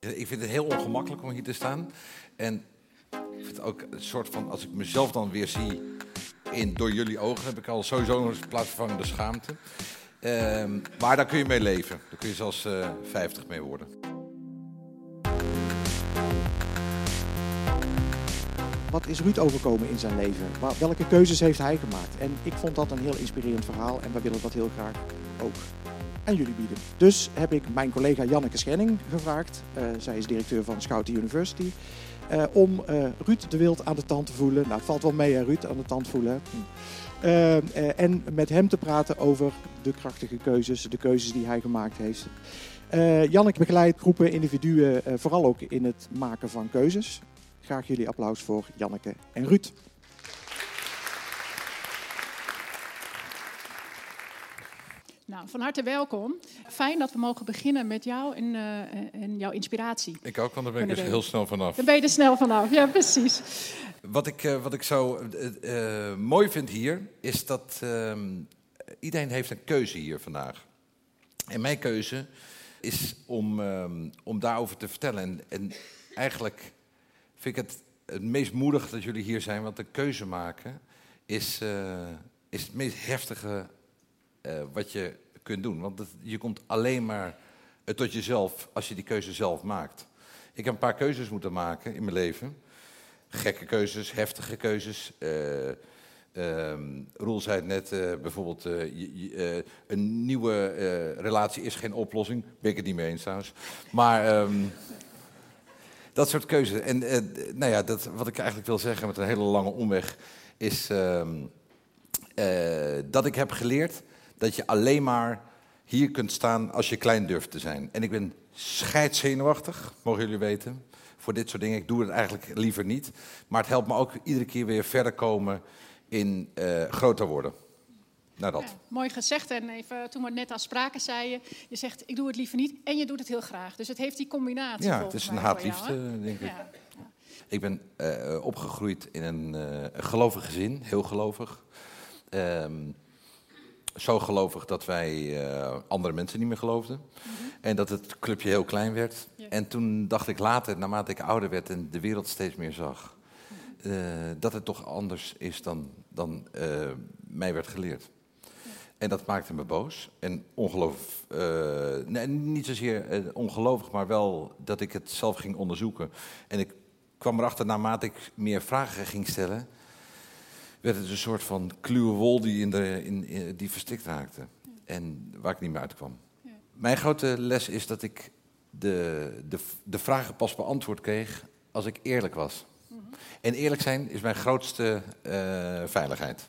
Ik vind het heel ongemakkelijk om hier te staan. En ik vind het ook een soort van, als ik mezelf dan weer zie in, door jullie ogen, heb ik al sowieso een plaatsvervangende schaamte. Ehm, maar daar kun je mee leven. Daar kun je zelfs uh, 50 mee worden. Wat is Ruud overkomen in zijn leven? Welke keuzes heeft hij gemaakt? En ik vond dat een heel inspirerend verhaal en wij willen dat heel graag ook jullie bieden. Dus heb ik mijn collega Janneke Schenning gevraagd, uh, zij is directeur van Schouten University, uh, om uh, Ruud de Wild aan de tand te voelen. Nou, het valt wel mee, hè, Ruud, aan de tand voelen. Hm. en met hem te praten over de krachtige keuzes, de keuzes die hij gemaakt heeft. Janneke begeleidt groepen individuen vooral ook in het maken van keuzes. Graag jullie applaus voor Janneke en Ruud. Nou, van harte welkom. Fijn dat we mogen beginnen met jou en, uh, en jouw inspiratie. Ik ook, want daar ben ik dus heel snel vanaf. Daar ben je er snel vanaf, ja precies. Wat ik, uh, wat ik zo uh, mooi vind hier, is dat ehm, iedereen heeft een keuze hier vandaag. En mijn keuze is om, um, om daarover te vertellen. En, en eigenlijk vind ik het het meest moedig dat jullie hier zijn, want de keuze maken is, is het meest heftige uh, wat je kunt doen. Want je komt alleen maar tot jezelf als je die keuze zelf maakt. Ik heb een paar keuzes moeten maken in mijn leven. Gekke keuzes, heftige keuzes. Uh, Roel zei het net, bijvoorbeeld, een nieuwe relatie is geen oplossing. Ben ik het niet mee eens trouwens. Maar um, dat soort keuzes. En nou ja, dat, wat ik eigenlijk wil zeggen met een hele lange omweg, is um, dat ik heb geleerd dat je alleen maar hier kunt staan als je klein durft te zijn. En ik ben scheidzenuwachtig, mogen jullie weten, voor dit soort dingen. Ik doe het eigenlijk liever niet. Maar het helpt me ook iedere keer weer verder komen in uh, groter worden. Nou dat. Ja, mooi gezegd. En even, toen we net aan spraken zei je, je zegt ik doe het liever niet en je doet het heel graag. Dus het heeft die combinatie. Ja, het is een haatliefde, denk ik. Ja. Ik ben uh, opgegroeid in een uh, gelovig gezin, heel gelovig. Um, zo gelovig dat wij uh, andere mensen niet meer geloofden. Mm -hmm. En dat het clubje heel klein werd. Ja. En toen dacht ik later, naarmate ik ouder werd en de wereld steeds meer zag, uh, dat het toch anders is dan, dan uh, mij werd geleerd. Ja. En dat maakte me boos. En ongeloof, nee, niet zozeer ongelovig, maar wel dat ik het zelf ging onderzoeken. En ik kwam erachter, naarmate ik meer vragen ging stellen, werd het een soort van kluwe wol die, in de, in, die verstikt raakte. En waar ik niet meer uitkwam. Ja. Mijn grote les is dat ik de, de, de vragen pas beantwoord kreeg als ik eerlijk was. Mm -hmm. En eerlijk zijn is mijn grootste uh, veiligheid.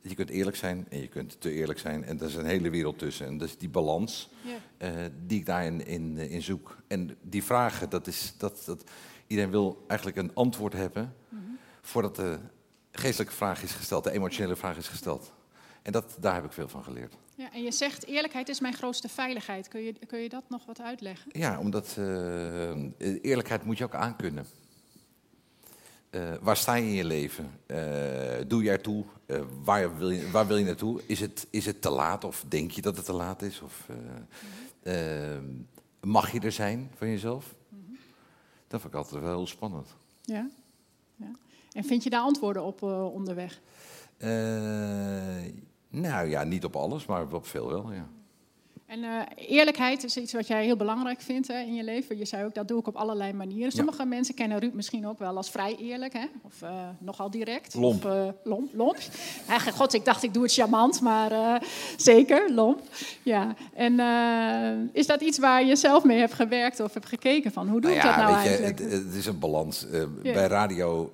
Je kunt eerlijk zijn en je kunt te eerlijk zijn. En er is een hele wereld tussen. En dat is die balans uh, die ik daarin in, in zoek. En die vragen, dat is dat, dat iedereen wil eigenlijk een antwoord hebben mm -hmm. voordat de geestelijke vraag is gesteld, de emotionele vraag is gesteld. En dat, daar heb ik veel van geleerd. Ja, en je zegt eerlijkheid is mijn grootste veiligheid. Kun je, kun je dat nog wat uitleggen? Ja, omdat uh, eerlijkheid moet je ook aankunnen. Uh, waar sta je in je leven? Uh, doe je ertoe? Waar, wil je, waar wil je naartoe? Is het, is het te laat of denk je dat het te laat is? Of, mm-hmm. mag je er zijn van jezelf? Mm-hmm. Dat vind ik altijd wel heel spannend. Ja? ja. En vind je daar antwoorden op uh, onderweg? Uh, nou ja, niet op alles, maar op veel wel, ja. En uh, eerlijkheid is iets wat jij heel belangrijk vindt hè, in je leven. Je zei ook, dat doe ik op allerlei manieren. Sommige ja. mensen kennen Ruud misschien ook wel als vrij eerlijk. Hè? Of uh, nogal direct. Lomp. Of, uh, lomp, lomp. God, ik dacht ik doe het charmant, maar zeker, lomp. Ja. En is dat iets waar je zelf mee hebt gewerkt of hebt gekeken van? Hoe doe nou ja, dat nou weet eigenlijk? Je, het, het, is een balans. Bij radio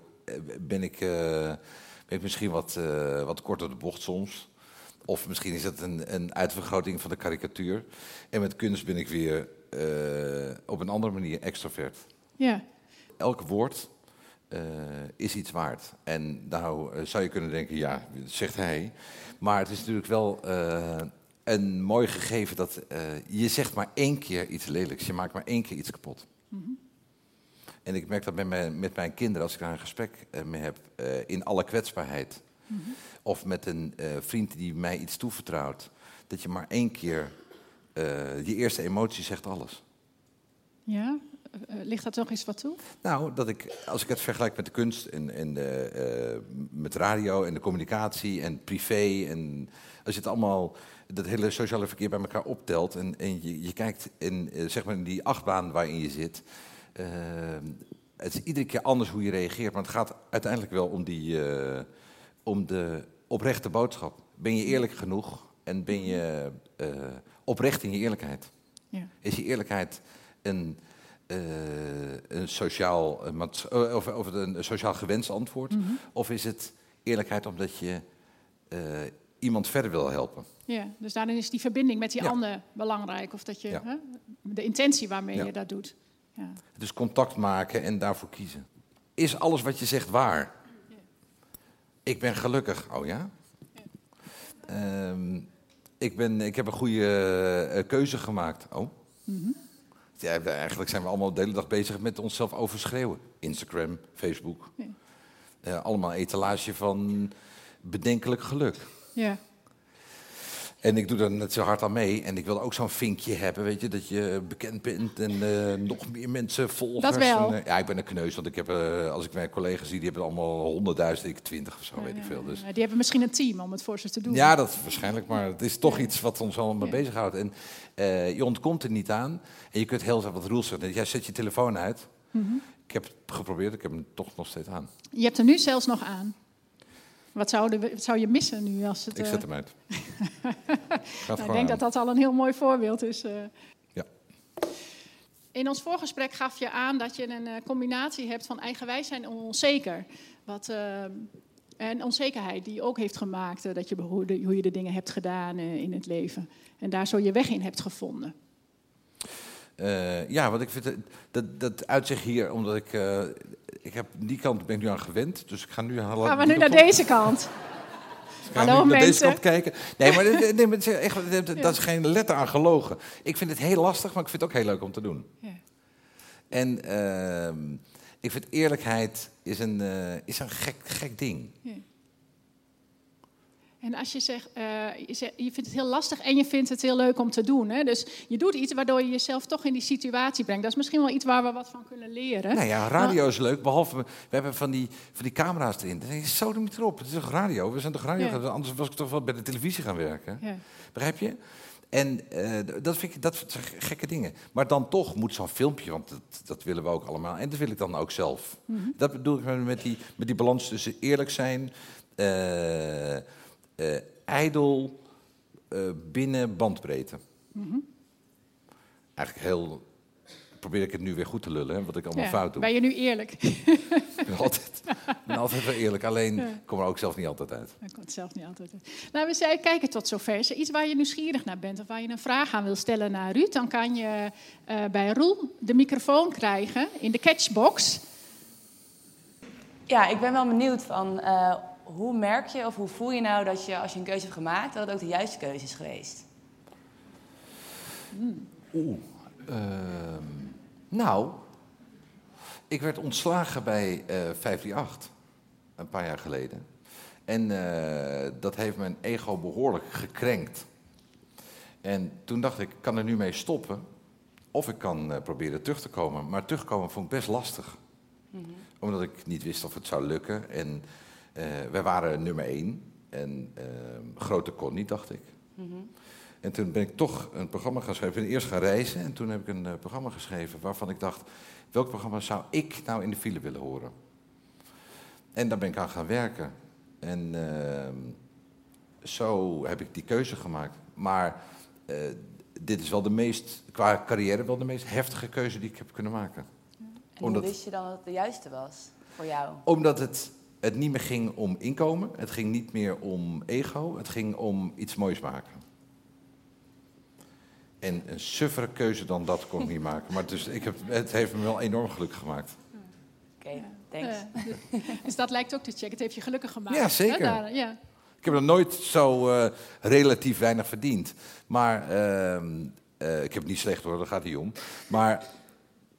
ben ik, uh, ben ik misschien wat, uh, wat kort op de bocht soms. Of misschien is het een, een uitvergroting van de karikatuur. En met kunst ben ik weer uh, op een andere manier extrovert. Ja. Elk woord is iets waard. En nou zou je kunnen denken, ja, dat zegt hij. Maar het is natuurlijk wel een mooi gegeven dat je zegt maar één keer iets lelijks. Je maakt maar één keer iets kapot. Mm -hmm. En ik merk dat met mijn, met mijn kinderen, als ik daar een gesprek uh, mee heb, uh, in alle kwetsbaarheid. Mm -hmm. Of met een uh, vriend die mij iets toevertrouwt. Dat je maar één keer, die eerste emotie zegt alles. Ja, ligt dat nog eens wat toe? Nou, dat ik, als ik het vergelijk met de kunst en, en de, uh, met radio en de communicatie en privé en als je het allemaal, dat hele sociale verkeer bij elkaar optelt en, en je, je kijkt in, uh, zeg maar in die achtbaan waarin je zit, het is iedere keer anders hoe je reageert, maar het gaat uiteindelijk wel om, die, om de oprechte boodschap. Ben je eerlijk genoeg en ben je oprecht in je eerlijkheid? Ja. Is je eerlijkheid een uh, een, sociaal, een, eh, of, of een sociaal gewenst antwoord? Mm -hmm. Of is het eerlijkheid omdat je uh, iemand verder wil helpen? Ja, dus daarin is die verbinding met die ja. ander belangrijk. Of dat je ja. hè, de intentie waarmee je dat doet. Ja. Dus contact maken en daarvoor kiezen. Is alles wat je zegt waar? Ik ben gelukkig. Oh ja? Um, ik, ben, ik heb een goede uh, keuze gemaakt. Oh. Mm -hmm. Ja, eigenlijk zijn we allemaal de hele dag bezig met onszelf overschreeuwen. Instagram, Facebook. Uh, allemaal etalage van bedenkelijk geluk. Ja. En ik doe er net zo hard aan mee. En ik wil ook zo'n vinkje hebben, weet je, dat je bekend bent en uh, nog meer mensen volgen. Dat wel. En, uh, ja, ik ben een kneus, want ik heb, uh, als ik mijn collega's zie, die hebben allemaal honderdduizend, ik twintig of zo, weet ik veel. Dus. die hebben misschien een team om het voor ze te doen. Ja, dat waarschijnlijk, maar het is toch iets wat ons allemaal ja. bezighoudt. En je ontkomt er niet aan. En je kunt heel wat rules zeggen. Jij zet je telefoon uit. Mm -hmm. Ik heb het geprobeerd, ik heb hem toch nog steeds aan. Je hebt hem nu zelfs nog aan. Wat zou, de, wat zou, je missen nu als het... Ik zet hem uit. nou, ik denk dat dat al een heel mooi voorbeeld is. Uh. Ja. In ons voorgesprek gaf je aan dat je een uh, combinatie hebt van eigenwijs en onzeker. Wat, uh, en onzekerheid die ook heeft gemaakt dat je, hoe, de, hoe je de dingen hebt gedaan in het leven. En daar zo je weg in hebt gevonden. Ja, want ik vind het, dat, dat uitzicht hier, omdat ik, ik heb die kant ben ik nu aan gewend, dus ik ga nu aan. Gaan we nu naar deze kant? Dus Hallo mensen. Naar deze kant kijken. Nee, maar, nee, maar echt, dat, dat is geen letter aan gelogen. Ik vind het heel lastig, maar ik vind het ook heel leuk om te doen. Ja. En uh, ik vind eerlijkheid is een, uh, is een gek, gek ding. Ja. En als je zegt, uh, je, zegt, je vindt het heel lastig en je vindt het heel leuk om te doen. Hè? Dus je doet iets waardoor je jezelf toch in die situatie brengt. Dat is misschien wel iets waar we wat van kunnen leren. Nou ja, radio is leuk. Behalve, we hebben van die, van die camera's erin. Dan denk je, zo niet erop. Het is toch radio? We zijn toch radio? Ja. Anders was ik toch wel bij de televisie gaan werken. Ja. Begrijp je? En uh, dat vind ik dat zijn gekke dingen. Maar dan toch moet zo'n filmpje, want dat, dat, willen we ook allemaal. En dat wil ik dan ook zelf. Mm -hmm. Dat bedoel ik met die, met die balans tussen eerlijk zijn... Uh, uh, ijdel uh, binnen bandbreedte. Mm -hmm. Eigenlijk heel. Probeer ik het nu weer goed te lullen, hè, wat ik allemaal ja, fout doe. Ben je nu eerlijk? ik ben altijd, ben altijd wel eerlijk, alleen ja. kom er ook zelf niet altijd uit. Ik kom het zelf niet altijd uit. Nou, we zijn kijken tot zover. Is er iets waar je nieuwsgierig naar bent of waar je een vraag aan wil stellen naar Ruud, dan kan je uh, bij Roel de microfoon krijgen in de catchbox. Ja, ik ben wel benieuwd van uh, hoe merk je of hoe voel je nou dat je, als je een keuze hebt gemaakt, dat het ook de juiste keuze is geweest? Hmm. Oeh. Uh, nou, ik werd ontslagen bij uh, 538 een paar jaar geleden. En uh, dat heeft mijn ego behoorlijk gekrenkt. En toen dacht ik, ik kan er nu mee stoppen. Of ik kan uh, proberen terug te komen. Maar terugkomen vond ik best lastig. Mm -hmm. Omdat ik niet wist of het zou lukken. En wij waren nummer één. En uh, grote kon niet, dacht ik. Mm -hmm. En toen ben ik toch een programma gaan schrijven. Ik ben eerst gaan reizen en toen heb ik een uh, programma geschreven waarvan ik dacht: welk programma zou ik nou in de file willen horen? En daar ben ik aan gaan werken. En ehm, zo heb ik die keuze gemaakt. Maar dit is wel de meest, qua carrière, wel de meest heftige keuze die ik heb kunnen maken. En Omdat, hoe wist je dan dat het de juiste was voor jou? Omdat het het niet meer ging om inkomen, het ging niet meer om ego, het ging om iets moois maken. En een suffere keuze dan dat kon ik niet maken. Maar dus, ik heb, het heeft me wel enorm gelukkig gemaakt. Oké, okay, thanks. Uh, dus dat lijkt ook te checken. Het heeft je gelukkig gemaakt. Ja, zeker. Daar, ja. Ik heb er nooit zo uh, relatief weinig verdiend. Maar uh, uh, ik heb het niet slecht hoor, daar gaat hij om. Maar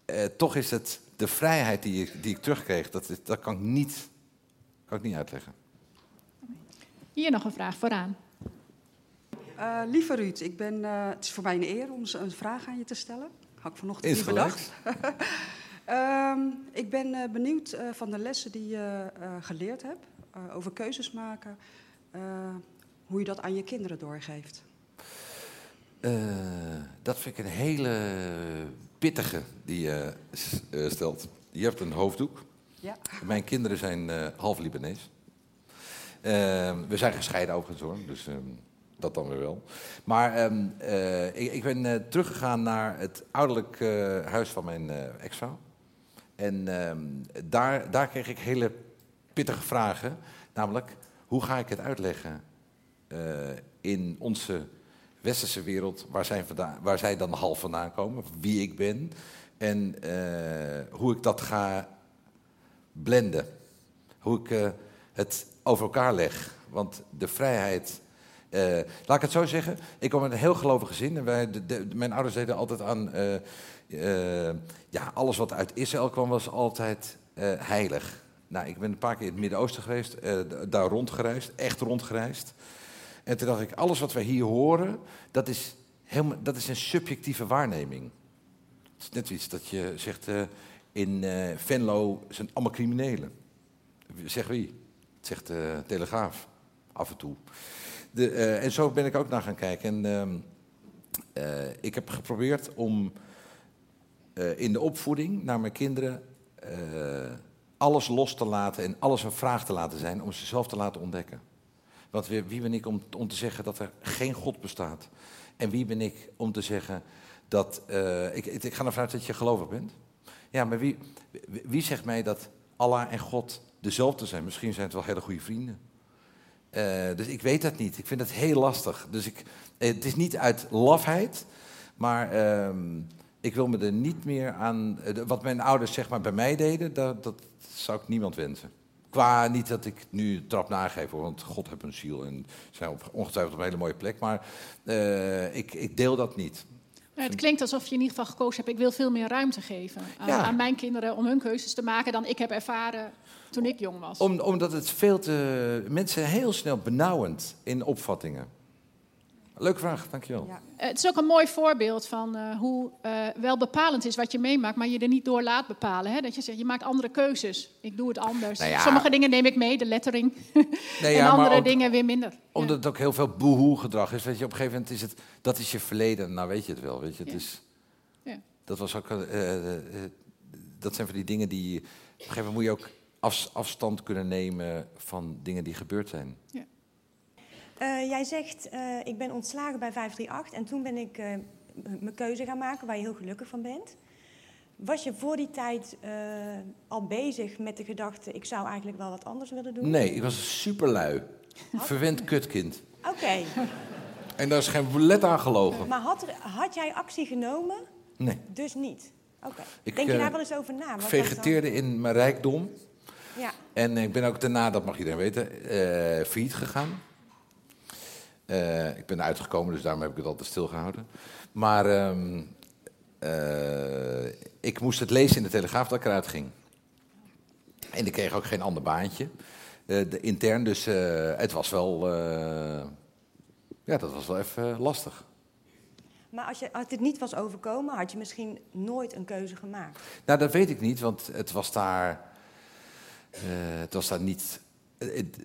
uh, toch is het de vrijheid die ik, die ik terugkreeg, dat, dat kan ik niet kan ik niet uitleggen. Hier nog een vraag vooraan. Uh, lieve Ruud, ik ben, uh, het is voor mij een eer om een vraag aan je te stellen. Had ik vanochtend niet bedacht. um, ik ben uh, benieuwd uh, van de lessen die je uh, geleerd hebt over keuzes maken. hoe je dat aan je kinderen doorgeeft. dat vind ik een hele pittige die je stelt. Je hebt een hoofddoek. Ja. Mijn kinderen zijn half Libanees. Ehm, we zijn gescheiden overigens hoor, dus um, dat dan weer wel. Maar um, uh, ik, ik, ben uh, teruggegaan naar het ouderlijk uh, huis van mijn ex-vrouw. En daar, daar kreeg ik hele pittige vragen. Namelijk, hoe ga ik het uitleggen in onze westerse wereld, waar waar zij dan half vandaan komen, wie ik ben en hoe ik dat ga blenden. Hoe ik het over elkaar leg. Want de vrijheid. Uh, laat ik het zo zeggen. Ik kom uit een heel gelovig gezin. En mijn ouders deden altijd aan. Uh, ja, alles wat uit Israël kwam was altijd heilig. Nou, ik ben een paar keer in het Midden-Oosten geweest. daar rondgereisd. Echt rondgereisd. En toen dacht ik: alles wat wij hier horen. dat is, helemaal, dat is een subjectieve waarneming. Het is net iets dat je zegt. In Venlo zijn allemaal criminelen. Zeg wie? zegt de Telegraaf af en toe. De, uh, en zo ben ik ook naar gaan kijken. En uh, ik heb geprobeerd om in de opvoeding naar mijn kinderen alles los te laten en alles een vraag te laten zijn om ze zelf te laten ontdekken. Want wie ben ik om, om te zeggen dat er geen God bestaat? En wie ben ik om te zeggen dat. ik, ik ga ervan uit dat je gelovig bent. Ja, maar wie, zegt mij dat Allah en God dezelfde zijn. Misschien zijn het wel hele goede vrienden. Uh, dus ik weet dat niet. Ik vind het heel lastig. Dus ik, het is niet uit lafheid, maar uh, ik wil me er niet meer aan. Uh, wat mijn ouders zeg maar bij mij deden, dat, dat zou ik niemand wensen. Qua niet dat ik nu trap nageef, want God heeft een ziel en zijn ongetwijfeld op een hele mooie plek. Maar ik, ik deel dat niet. Het klinkt alsof je in ieder geval gekozen hebt. Ik wil veel meer ruimte geven aan, ja. aan, mijn kinderen om hun keuzes te maken dan ik heb ervaren toen ik jong was. Om, omdat het veel te. Mensen heel snel benauwend in opvattingen. Leuke vraag, dankjewel. Ja. Eh, het is ook een mooi voorbeeld van uh, hoe uh, wel bepalend is wat je meemaakt, maar je er niet door laat bepalen. Hè? Dat je zegt, je maakt andere keuzes. Ik doe het anders. Nou ja. Sommige dingen neem ik mee, de lettering. Nee, en andere ook, dingen weer minder. Omdat het ook heel veel boehoe gedrag is. Weet je, op een gegeven moment is het, dat is je verleden. Nou weet je het wel, weet je. Het is, dat was ook, dat zijn van die dingen die, op een gegeven moment moet je ook afstand kunnen nemen van dingen die gebeurd zijn. Ja. Uh, jij zegt, uh, ik ben ontslagen bij 538 en toen ben ik uh, mijn keuze gaan maken waar je heel gelukkig van bent. Was je voor die tijd al bezig met de gedachte, ik zou eigenlijk wel wat anders willen doen? Nee, ik was superlui. Had... Verwend kutkind. Oké. Okay. En daar is geen let aan gelogen. Maar had, er, had jij actie genomen? Nee. Dus niet? Oké. Okay. Denk je daar wel eens over na? Ik vegeteerde in mijn rijkdom. Ja. En ik ben ook daarna, dat mag iedereen weten, failliet gegaan. Uh, ik ben uitgekomen, dus daarom heb ik het altijd stilgehouden. Maar uh, uh, ik moest het lezen in de Telegraaf dat ik eruit ging. En ik kreeg ook geen ander baantje. de intern, dus het was wel... ja, dat was wel even lastig. Maar als, je, als dit niet was overkomen, had je misschien nooit een keuze gemaakt? Nou, dat weet ik niet, want het was daar het was daar niet. Het,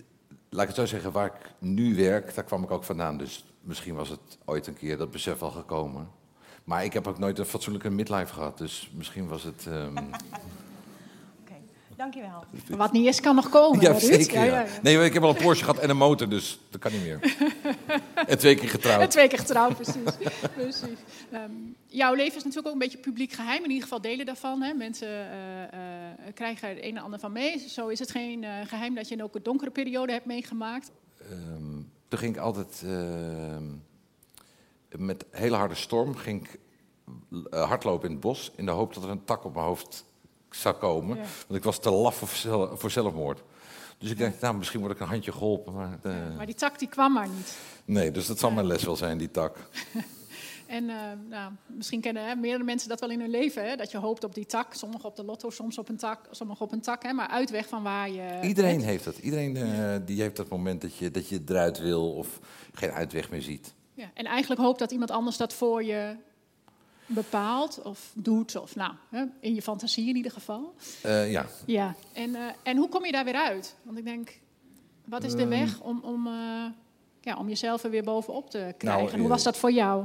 laat ik het zo zeggen, waar ik nu werk, daar kwam ik ook vandaan. Dus misschien was het ooit een keer dat besef al gekomen. Maar ik heb ook nooit een fatsoenlijke midlife gehad. Dus misschien was het. Um... Dankjewel. Wat niet is, kan nog komen. Ja, zeker. Ja, ja. Nee, ik heb al een Porsche gehad en een motor, dus dat kan niet meer. en twee keer getrouwd. En twee keer getrouwd, precies. precies. Um, jouw leven is natuurlijk ook een beetje publiek geheim. In ieder geval delen daarvan. Hè. Mensen uh, uh, krijgen er het een en ander van mee. Zo is het geen uh, geheim dat je ook een donkere periode hebt meegemaakt. Um, toen ging ik altijd ehm, met hele harde storm ging ik, hardlopen in het bos. In de hoop dat er een tak op mijn hoofd zou komen. Ja. Want ik was te laf voor, voor zelfmoord. Dus ik dacht, nou, misschien word ik een handje geholpen. Maar, ja, maar die tak die kwam maar niet. Nee, dus dat zal mijn les wel zijn, die tak. En uh, nou, misschien kennen hè, meerdere mensen dat wel in hun leven. Hè, dat je hoopt op die tak. Sommigen op de lotto, soms op een tak, sommigen op een tak. Hè, maar uitweg van waar je... Iedereen heeft dat. Iedereen uh, die heeft dat moment dat je, dat je eruit wil of geen uitweg meer ziet. Ja, en eigenlijk hoopt dat iemand anders dat voor je bepaalt of doet, of nou, hè, in je fantasie in ieder geval. Eh, ja, Ja, en, eh, en hoe kom je daar weer uit? Want ik denk, wat is de Ehm. weg om, om, eh, ja, om jezelf er weer bovenop te krijgen? Nou, hoe eh, was dat voor jou?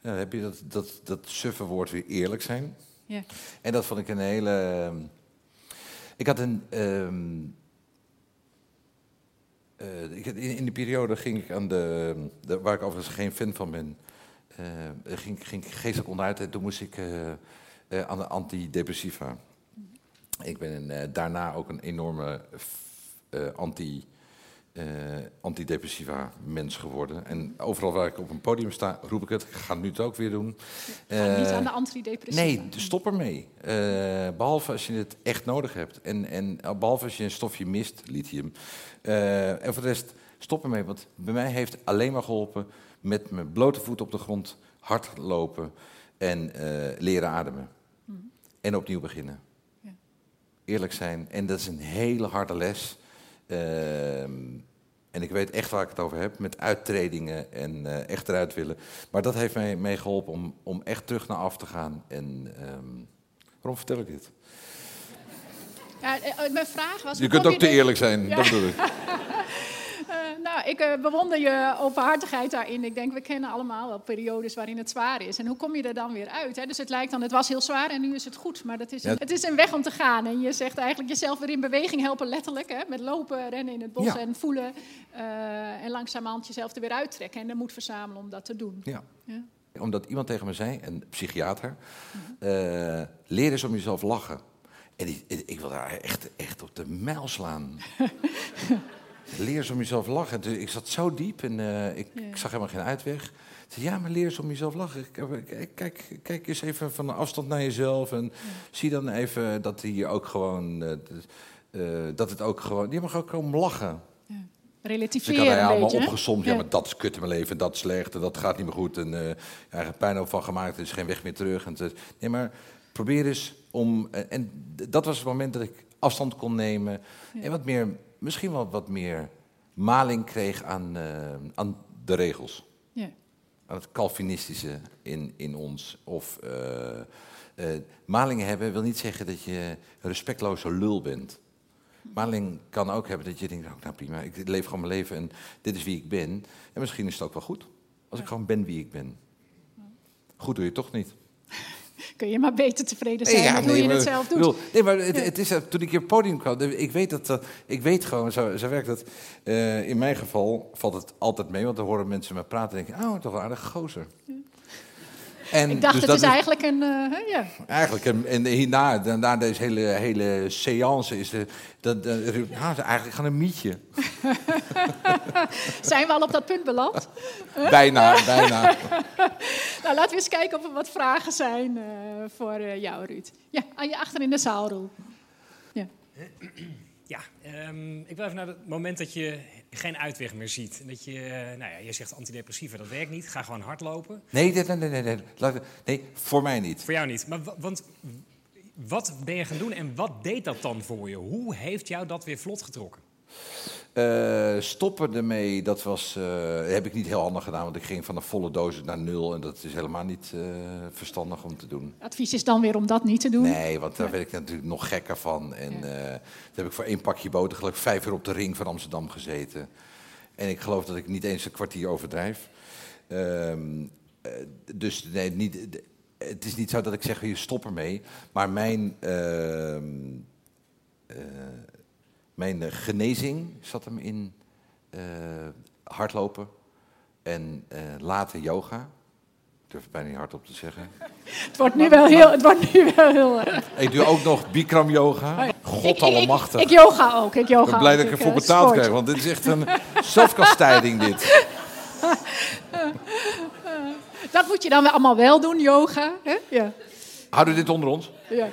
Ja, dan heb je dat, dat, dat suffe woord weer eerlijk zijn. Ja. En dat vond ik een hele. ehm, Ik had een. ehm, eh, in, in die periode ging ik aan de, de. waar ik overigens geen fan van ben. Eh, ging, ging ik geestelijk onderuit en toen moest ik eh, eh, aan de antidepressiva. Ik ben een, daarna ook een enorme anti, antidepressiva mens geworden. En overal waar ik op een podium sta, roep ik het. Ik ga nu het ook weer doen. Ga niet aan de antidepressiva. Nee, stop ermee. Eh, behalve als je het echt nodig hebt. En, en eh, behalve als je een stofje mist, lithium. En voor de rest, stop ermee. Want bij mij heeft alleen maar geholpen met mijn blote voet op de grond, hard lopen en eh, leren ademen. En opnieuw beginnen. Ja. Eerlijk zijn. En dat is een hele harde les. Ehm, en ik weet echt waar ik het over heb, met uittredingen en eh, echt eruit willen. Maar dat heeft mij meegeholpen om, om echt terug naar af te gaan. En ehm, waarom vertel ik dit? Ja, eh, mijn vraag was... Je kunt ook te er- eerlijk zijn, Ja. dat bedoel ik. Eh, nou, ik eh, bewonder je openhartigheid daarin. Ik denk, we kennen allemaal wel periodes waarin het zwaar is. En hoe kom je er dan weer uit? Hè? Dus het lijkt dan, het was heel zwaar en nu is het goed. Maar dat is, Ja. het is een weg om te gaan. En je zegt eigenlijk jezelf weer in beweging helpen, letterlijk. Hè? Met lopen, rennen in het bos Ja. en voelen. eh, en langzamerhand jezelf er weer uittrekken. En de moed verzamelen om dat te doen. Ja. Ja. Omdat iemand tegen me zei, een psychiater, eh, leer eens om jezelf lachen. En ik, ik wil daar echt, echt op de mijl slaan. leer eens om jezelf lachen. Dus ik zat zo diep en eh, ik, Ja. ik zag helemaal geen uitweg. Zei, ja, maar leer eens om jezelf lachen. Kijk, kijk, kijk, kijk eens even van een afstand naar jezelf. En zie dan even dat hier ook gewoon... eh, eh, dat het ook gewoon... Je mag ook komen lachen. Dus ik Relativeren had hij een allemaal beetje. hè? opgezomd. Ja, Ja. maar dat is kut in mijn leven, dat is slecht en dat gaat niet meer goed. En eh ja, er pijn over van gemaakt, er is geen weg meer terug. En nee, maar probeer eens om... En dat was het moment dat ik afstand kon nemen. En wat meer, misschien wel wat meer maling kreeg aan, eh, aan de regels. Ja. Aan het Calvinistische in, in ons. Of eh, maling hebben wil niet zeggen dat je een respectloze lul bent. Maling kan ook hebben dat je denkt, nou, nou prima, ik leef gewoon mijn leven en dit is wie ik ben. En misschien is het ook wel goed, als ik gewoon ben wie ik ben. Goed doe je het toch niet. Kun je maar beter tevreden zijn Ja, met hoe je maar- het zelf doet. bedoel, nee, maar het, het is, eh, toen ik hier op het podium kwam, de- ik weet, dat, dat, ik weet gewoon, zo, zo werkt het. Eh, in mijn geval valt het altijd mee, want dan horen mensen me praten en denken, oh, toch een aardige gozer. En Ik dacht, dus het dat is eigenlijk een... eh, hè, ja. Eigenlijk, en, en hierna, na, na deze hele, hele seance, is de, dat, eigenlijk gewoon een mietje. Zijn we al op dat punt beland? Bijna, bijna. Nou, laten we eens kijken of er wat vragen zijn eh, voor eh, jou, Ruud. Ja, aan je achter in de zaal, Roel. Ja. Ja, ehm, ik wil even naar het moment dat je geen uitweg meer ziet. En dat je, eh, nou ja, je zegt antidepressiva, dat werkt niet. Ga gewoon hardlopen. Nee, nee, nee, nee, nee, nee. Nee voor mij niet. Voor jou niet. Maar wa- want wat ben je gaan doen en wat deed dat dan voor je? Hoe heeft jou dat weer vlot getrokken? Eh, stoppen ermee, dat was, eh, heb ik niet heel handig gedaan, want ik ging van een volle dosis naar nul en dat is helemaal niet eh, verstandig om te doen. Advies is dan weer om dat niet te doen. Nee, want daar werd ik natuurlijk nog gekker van. En toen heb ik voor één pakje boter gelijk vijf uur op de ring van Amsterdam gezeten. En ik geloof dat ik niet eens een kwartier overdrijf. Ehm, eh, dus nee, niet, het is niet zo dat ik zeg, je stop ermee. Maar mijn, ehm, eh, mijn eh, genezing zat hem in eh, hardlopen en eh, later yoga. Ik durf het bijna niet hardop te zeggen. Het wordt nu wel heel... Het wordt nu wel heel Ik doe ook nog Bikram yoga. God ik, ik, allemachtig. ik, ik yoga ook. Ik yoga Ik ben blij dat ik ervoor betaald sport. krijg, want dit is echt een zelfkastijding dit. Dat moet je dan wel allemaal wel doen, yoga. Hè? Ja. Houden we dit onder ons? ja.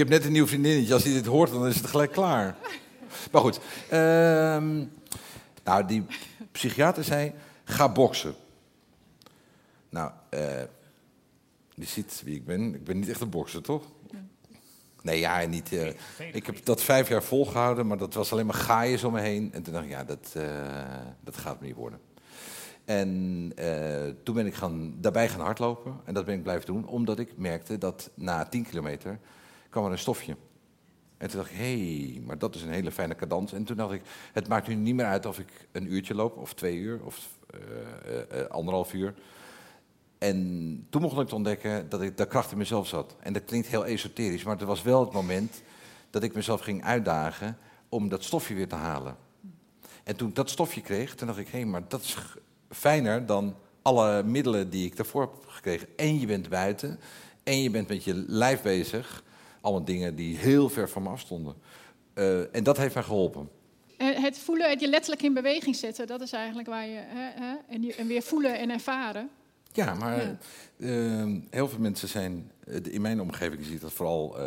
Ik heb net een nieuw vriendinnetje. Als hij dit hoort, dan is het gelijk klaar. Maar goed. ehm, nou, die psychiater zei, ga boksen. Nou, eh, je ziet wie ik ben. Ik ben niet echt een bokser, toch? Nee, ja, niet. eh, ik heb dat vijf jaar volgehouden, maar dat was alleen maar gaaiers om me heen. En toen dacht ik, ja, dat, eh, dat gaat niet worden. En toen ben ik gaan, daarbij gaan hardlopen. En dat ben ik blijven doen, omdat ik merkte dat na 10 kilometer kwam er een stofje. En toen dacht ik, hey, maar dat is een hele fijne cadans. En toen dacht ik, het maakt nu niet meer uit of ik een uurtje loop, of twee uur, of uh, anderhalf uur. En toen mocht ik ontdekken dat ik de kracht in mezelf zat. En dat klinkt heel esoterisch, maar het was wel het moment dat ik mezelf ging uitdagen om dat stofje weer te halen. En toen ik dat stofje kreeg, toen dacht ik, hé, hey, maar dat is fijner dan alle middelen die ik daarvoor heb gekregen. En je bent buiten, en je bent met je lijf bezig. Allemaal dingen die heel ver van me afstonden. Uh, en dat heeft mij geholpen. Het voelen, het je letterlijk in beweging zetten, dat is eigenlijk waar je. Hè, hè, en, je en, weer voelen en ervaren. Ja, maar ja. Uh, heel veel mensen zijn. In mijn omgeving zie ik dat vooral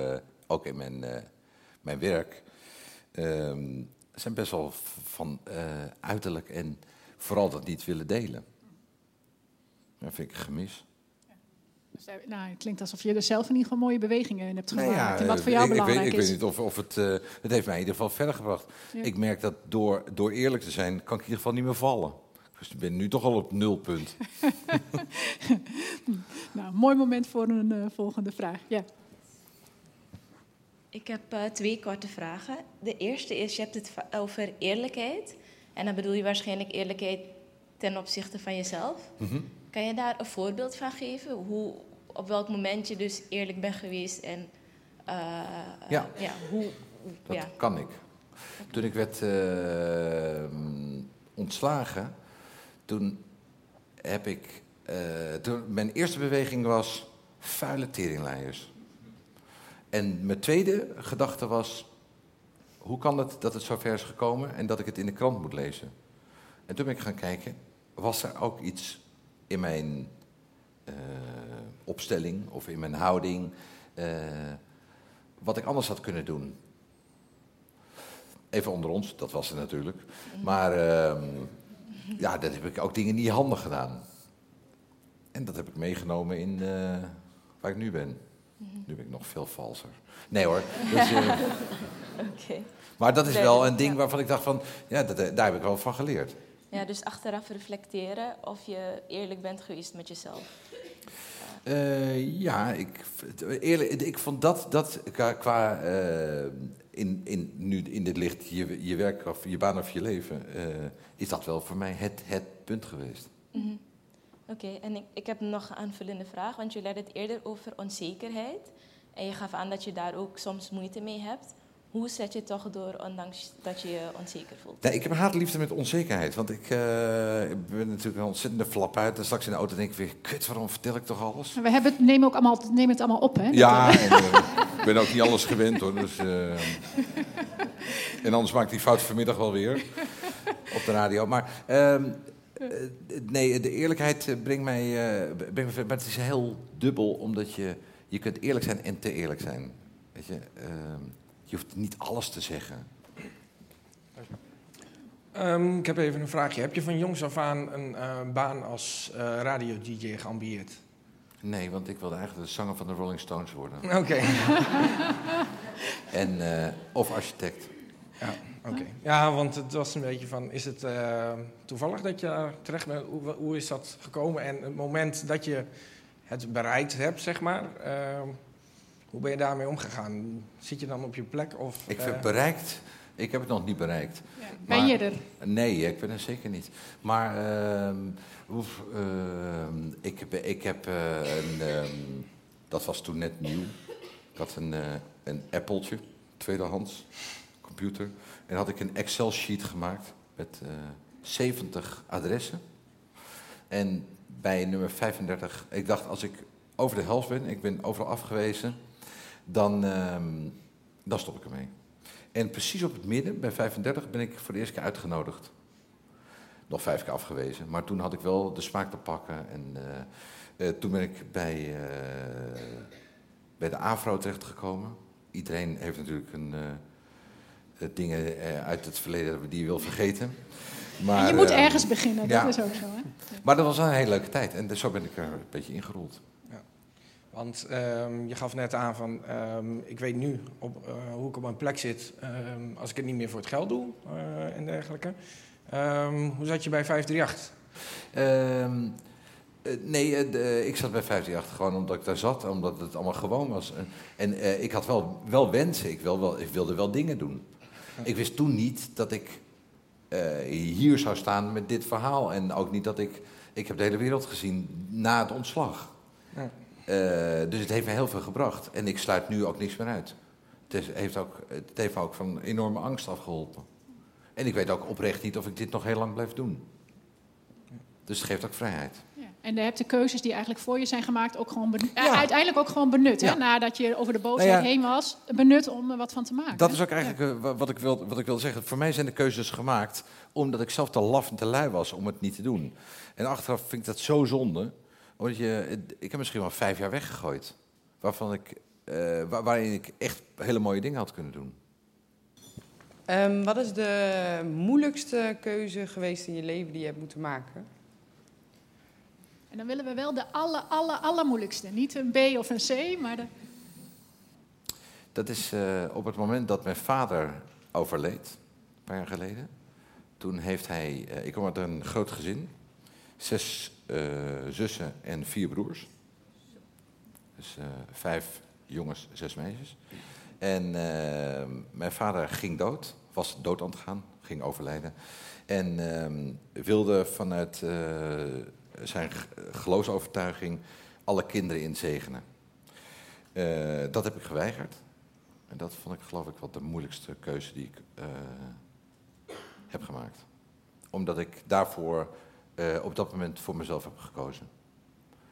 ook in mijn, mijn werk. Ehm, zijn best wel van uiterlijk en vooral dat niet willen delen. Dat vind ik een gemis. Dus, nou, het klinkt alsof je er zelf in ieder geval mooie bewegingen in hebt gemaakt. Nou ja, en wat voor jou ik, belangrijk ik weet, is. Ik weet niet of, of het... Uh, het heeft mij in ieder geval verder gebracht. Ja. Ik merk dat door, door eerlijk te zijn, kan ik in ieder geval niet meer vallen. Dus ik ben nu toch al op nulpunt. nou, mooi moment voor een uh, volgende vraag. Ja. Ik heb uh, twee korte vragen. De eerste is, je hebt het over eerlijkheid. En dan bedoel je waarschijnlijk eerlijkheid ten opzichte van jezelf. Mm -hmm. Kan je daar een voorbeeld van geven? Hoe, op welk moment je dus eerlijk bent geweest en uh, ja. ja, hoe... Dat ja. kan ik. Toen ik werd uh, ontslagen, toen heb ik... Uh, toen mijn eerste beweging was vuile teringleiers. En mijn tweede gedachte was... Hoe kan het dat het zover is gekomen en dat ik het in de krant moet lezen? En toen ben ik gaan kijken, was er ook iets in mijn uh, opstelling of in mijn houding uh, wat ik anders had kunnen doen? Even onder ons, dat was er natuurlijk. Maar uh, ja, dat heb ik ook dingen niet handig gedaan. En dat heb ik meegenomen in uh, waar ik nu ben. Nu ben ik nog veel valser. Nee hoor. Dus, okay. Maar dat is wel een ding waarvan ik dacht van, ja, dat, daar heb ik wel van geleerd. Ja, dus achteraf reflecteren of je eerlijk bent geweest met jezelf. Uh, ja, ik, eerlijk, ik vond dat, dat qua, qua uh, in, in, nu in dit licht, je, je werk of je baan of je leven, uh, is dat wel voor mij het, het punt geweest. Mm -hmm. Oké, okay, en ik, ik heb nog een aanvullende vraag, want je had het eerder over onzekerheid. En je gaf aan dat je daar ook soms moeite mee hebt. Hoe zet je het toch door, ondanks dat je je onzeker voelt? Nee, ik heb een haatliefde met onzekerheid. Want ik, uh, ik ben natuurlijk een ontzettende flap uit. En straks in de auto denk ik weer, kut, waarom vertel ik toch alles? We hebben het, nemen, ook allemaal, nemen het allemaal op, hè? Ja, en, uh, ik ben ook niet alles gewend, hoor. Dus, uh, en anders maak ik die fout vanmiddag wel weer op de radio. Maar nee, de eerlijkheid brengt mij, brengt mij... Maar het is heel dubbel, omdat je... Je kunt eerlijk zijn en te eerlijk zijn. Weet je... Je hoeft niet alles te zeggen. Um, ik heb even een vraagje. Heb je van jongs af aan een uh, baan als uh, radio-dj geambieerd? Nee, want ik wilde eigenlijk de zanger van de Rolling Stones worden. Oké. Okay. en, uh, of architect. Ja, oké. Okay. Ja, want het was een beetje van, is het toevallig dat je terecht bent? Hoe, hoe, is dat gekomen? En het moment dat je het bereikt hebt, zeg maar... Ehm, hoe ben je daarmee omgegaan? Zit je dan op je plek? Of, ik heb uh... bereikt. Ik heb het nog niet bereikt. Ja. Ben je er? Nee, ik ben er zeker niet. Maar uh, oef, uh, ik, heb, ik heb uh, een. Um, dat was toen net nieuw. Ik had een, een Appletje, tweedehands computer. En had ik een Excel-sheet gemaakt met 70 adressen. En bij nummer 35, ik dacht als ik over de helft ben, ik ben overal afgewezen dan, uh, dan stop ik ermee. En precies op het midden, bij 35, ben ik voor de eerste keer uitgenodigd. Nog vijf keer afgewezen, maar toen had ik wel de smaak te pakken. En uh, uh, toen ben ik bij, uh, bij de AVRO terechtgekomen. Iedereen heeft natuurlijk een, dingen uit het verleden die je wil vergeten. Maar, en je moet ergens beginnen, ja. dat is ook zo. Hè? Maar dat was een hele leuke tijd en zo ben ik er een beetje ingerold. Want um, je gaf net aan van, um, ik weet nu op, uh, hoe ik op mijn plek zit um, als ik het niet meer voor het geld doe uh, en dergelijke. hoe zat je bij 538? Ehm, eh, nee, eh, ik zat bij 538 gewoon omdat ik daar zat, omdat het allemaal gewoon was. En, eh, ik had wel, wel wensen, ik, wil wel, ik wilde wel dingen doen. Ik wist toen niet dat ik eh, hier zou staan met dit verhaal. En ook niet dat ik... Ik heb de hele wereld gezien na het ontslag. Eh, dus het heeft me heel veel gebracht. En ik sluit nu ook niks meer uit. Het, is- heeft, ook, het heeft me ook van enorme angst afgeholpen. En ik weet ook oprecht niet of ik dit nog heel lang blijf doen. Dus het geeft ook vrijheid. Ja. En je hebt de keuzes die eigenlijk voor je zijn gemaakt ook gewoon benut, Ja. uiteindelijk ook gewoon benut. Ja. Hè? Nadat je over de boosheid Nou ja. heen was, benut om er wat van te maken. Dat hè? is ook eigenlijk eh, wa- wat ik, wil, wat ik wil zeggen. Voor mij zijn de keuzes gemaakt omdat ik zelf te laf en te lui was om het niet te doen. En achteraf vind ik dat zo zonde. Omdat je, ik heb misschien wel vijf jaar weggegooid. Waarvan ik, eh, wa- waarin ik echt hele mooie dingen had kunnen doen. Ehm, wat is de moeilijkste keuze geweest in je leven die je hebt moeten maken? En dan willen we wel de aller, aller, allermoeilijkste. Niet een B of een C, maar de... Dat is eh, op het moment dat mijn vader overleed, een paar jaar geleden. Toen heeft hij, eh, ik kom uit een groot gezin, zes eh, zussen en vier broers. Dus eh, vijf jongens, zes meisjes. En eh, mijn vader ging dood, was dood aan het gaan, ging overlijden. En ehm, wilde vanuit zijn geloofsovertuiging alle kinderen inzegenen. Eh, dat heb ik geweigerd. En dat vond ik geloof ik wel de moeilijkste keuze die ik heb gemaakt. Omdat ik daarvoor eh, op dat moment voor mezelf heb gekozen.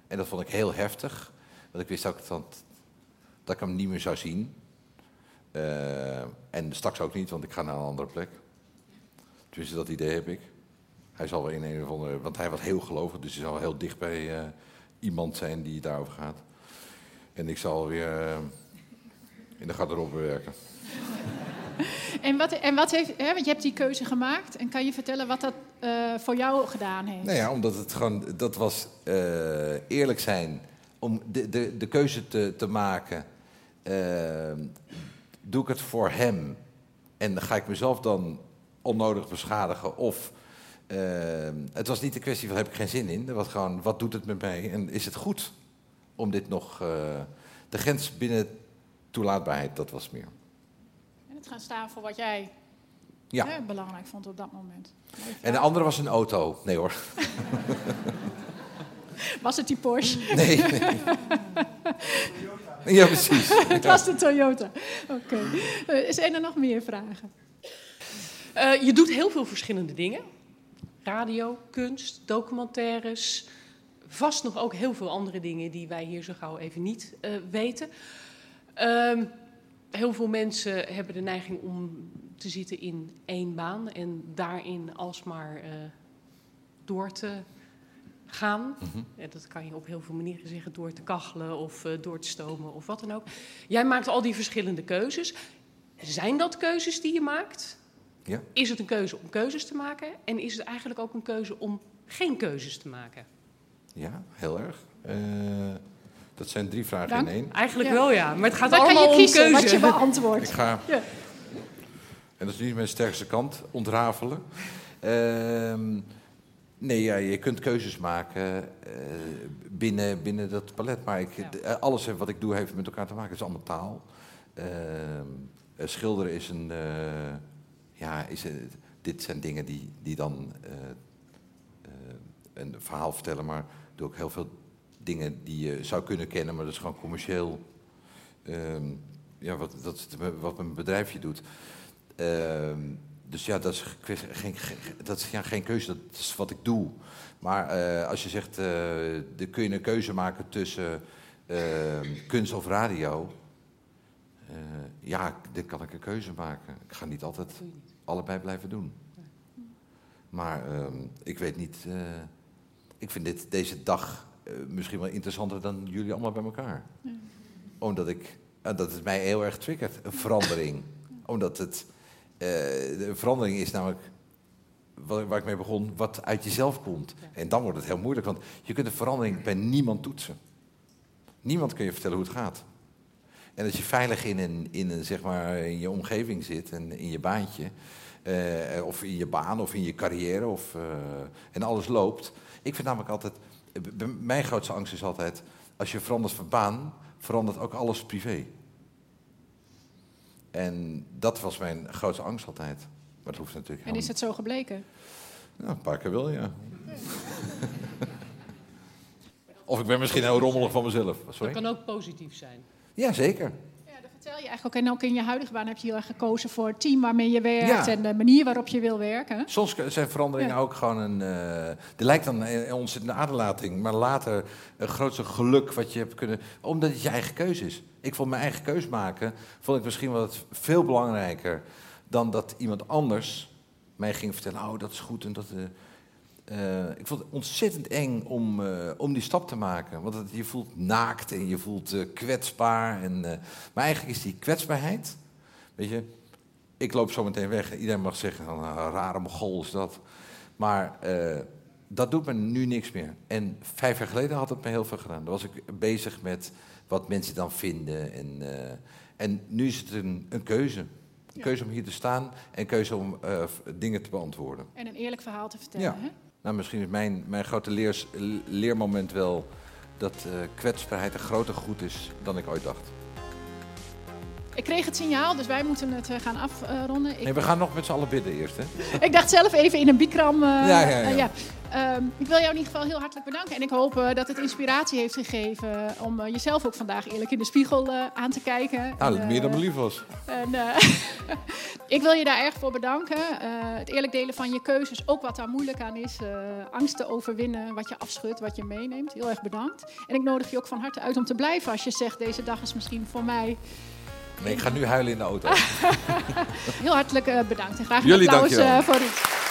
En dat vond ik heel heftig. Want ik wist ook dat, dat ik hem niet meer zou zien. Eh, en straks ook niet, want ik ga naar een andere plek. Tenminste, dat idee heb ik. Hij zal wel in een of andere... Want hij was heel gelovig, dus hij zal heel dicht bij eh, iemand zijn die daarover gaat. En ik zal weer in de garderobe werken. En wat, en wat heeft, hè, want je hebt die keuze gemaakt. En kan je vertellen wat dat eh, voor jou gedaan heeft? Nou ja, omdat het gewoon, dat was eh, eerlijk zijn om de, de, de keuze te, te maken. eh, doe ik het voor hem en ga ik mezelf dan onnodig beschadigen? Of het was niet de kwestie van heb ik geen zin in. Het was gewoon wat doet het met mij en is het goed om dit nog. de grens binnen toelaatbaarheid, dat was meer. Gaan staan voor wat jij Ja. hè, belangrijk vond op dat moment. En de andere was een auto. Nee hoor. Was het die Porsche? Nee. ja, precies. het was de Toyota. Oké. Eh, zijn er nog meer vragen? Eh, je doet heel veel verschillende dingen. Radio, kunst, documentaires. Vast nog ook heel veel andere dingen die wij hier zo gauw even niet eh, weten. Ehm, heel veel mensen hebben de neiging om te zitten in één baan en daarin alsmaar eh door te gaan. Mhm. Ja, dat kan je op heel veel manieren zeggen, door te kachelen of eh, door te stomen of wat dan ook. Jij maakt al die verschillende keuzes. Zijn dat keuzes die je maakt? Ja. Is het een keuze om keuzes te maken? En is het eigenlijk ook een keuze om geen keuzes te maken? Ja, heel erg. Eh, dat zijn drie vragen Dank. in één. Eigenlijk wel ja, maar het gaat Dan kan allemaal je om keuze. wat je beantwoordt. Ik ga, Ja. en dat is niet mijn sterkste kant, ontrafelen. Ehm, nee, ja, je kunt keuzes maken eh, binnen, binnen dat palet. Maar ik, eh, alles wat ik doe heeft met elkaar te maken. Het is allemaal taal. Ehm, eh, schilderen is een... eh, ja, is, dit zijn dingen die, die dan eh, eh, een verhaal vertellen. Maar ik doe ook heel veel dingen die je zou kunnen kennen. Maar dat is gewoon commercieel. Ehm, ja, wat, dat wat mijn bedrijfje doet. Ehm, dus ja, dat is, geen, dat is ja, geen keuze, dat is wat ik doe. Maar eh, als je zegt, eh de, kun je een keuze maken tussen ehm, kunst of radio? Eh, ja, dan kan ik een keuze maken. Ik ga niet altijd allebei blijven doen. Maar ik weet niet, ik vind dit, deze dag misschien wel interessanter dan jullie allemaal bij elkaar omdat ik, eh, dat het mij heel erg triggert, een verandering. Omdat het, eh, de verandering is namelijk, waar, waar ik mee begon, wat uit jezelf komt. En dan wordt het heel moeilijk, want je kunt een verandering bij niemand toetsen. Niemand kun je vertellen hoe het gaat. En als je veilig in, een, in, een, zeg maar, in je omgeving zit en in je baantje, Eh, of in je baan of in je carrière of, eh, en alles loopt. Ik vind namelijk altijd, eh, mijn grootste angst is altijd, als je verandert van baan, verandert ook alles privé. En dat was mijn grootste angst altijd. Maar dat hoeft natuurlijk En is het zo gebleken? Ja, een paar keer wel, ja. of ik ben misschien heel rommelig van mezelf. Dat Sorry? kan ook positief zijn. Ja, zeker. Vertel je eigenlijk ook, en ook in je huidige baan heb je heel erg gekozen voor het team waarmee je werkt Ja. en de manier waarop je wil werken. Soms zijn veranderingen Ja. ook gewoon een. er lijkt dan een ontzettende aderlating, maar later een grootste geluk wat je hebt kunnen. Omdat het je eigen keuze is. Ik vond mijn eigen keus maken, vond ik misschien wel veel belangrijker dan dat iemand anders mij ging vertellen: oh, dat is goed en dat. eh, eh, ik vond het ontzettend eng om, eh, om die stap te maken. Want het, je voelt naakt en je voelt eh, kwetsbaar. En, maar eigenlijk is die kwetsbaarheid. Weet je, ik loop zo meteen weg. Iedereen mag zeggen: van, een rare mogol is dat. Maar dat doet me nu niks meer. En vijf jaar geleden had het me heel veel gedaan. Dan was ik bezig met wat mensen dan vinden. En, en nu is het een, een keuze. Een keuze om hier te staan en een keuze om dingen te beantwoorden. En een eerlijk verhaal te vertellen. Ja. Hè? Nou, misschien is mijn, mijn grote leermoment wel dat eh, kwetsbaarheid een groter goed is dan ik ooit dacht. Ik kreeg het signaal, dus wij moeten het eh, gaan afronden. Ik, Nee, we gaan nog met z'n allen bidden eerst, hè? ik dacht zelf even in een bikram. eh, Ja, ja, ja. eh, ja. Ehm, ik wil jou in ieder geval heel hartelijk bedanken. En ik hoop dat het inspiratie heeft gegeven om jezelf ook vandaag eerlijk in de spiegel aan te kijken. Nou, En, meer dan me lief was. En, ik wil je daar erg voor bedanken. Het eerlijk delen van je keuzes, ook wat daar moeilijk aan is. angsten overwinnen, wat je afschudt, wat je meeneemt. Heel erg bedankt. En ik nodig je ook van harte uit om te blijven als je zegt... deze dag is misschien voor mij... Nee, ik ga nu huilen in de auto. Heel hartelijk eh, bedankt en graag een Jullie applaus eh, voor Ruud.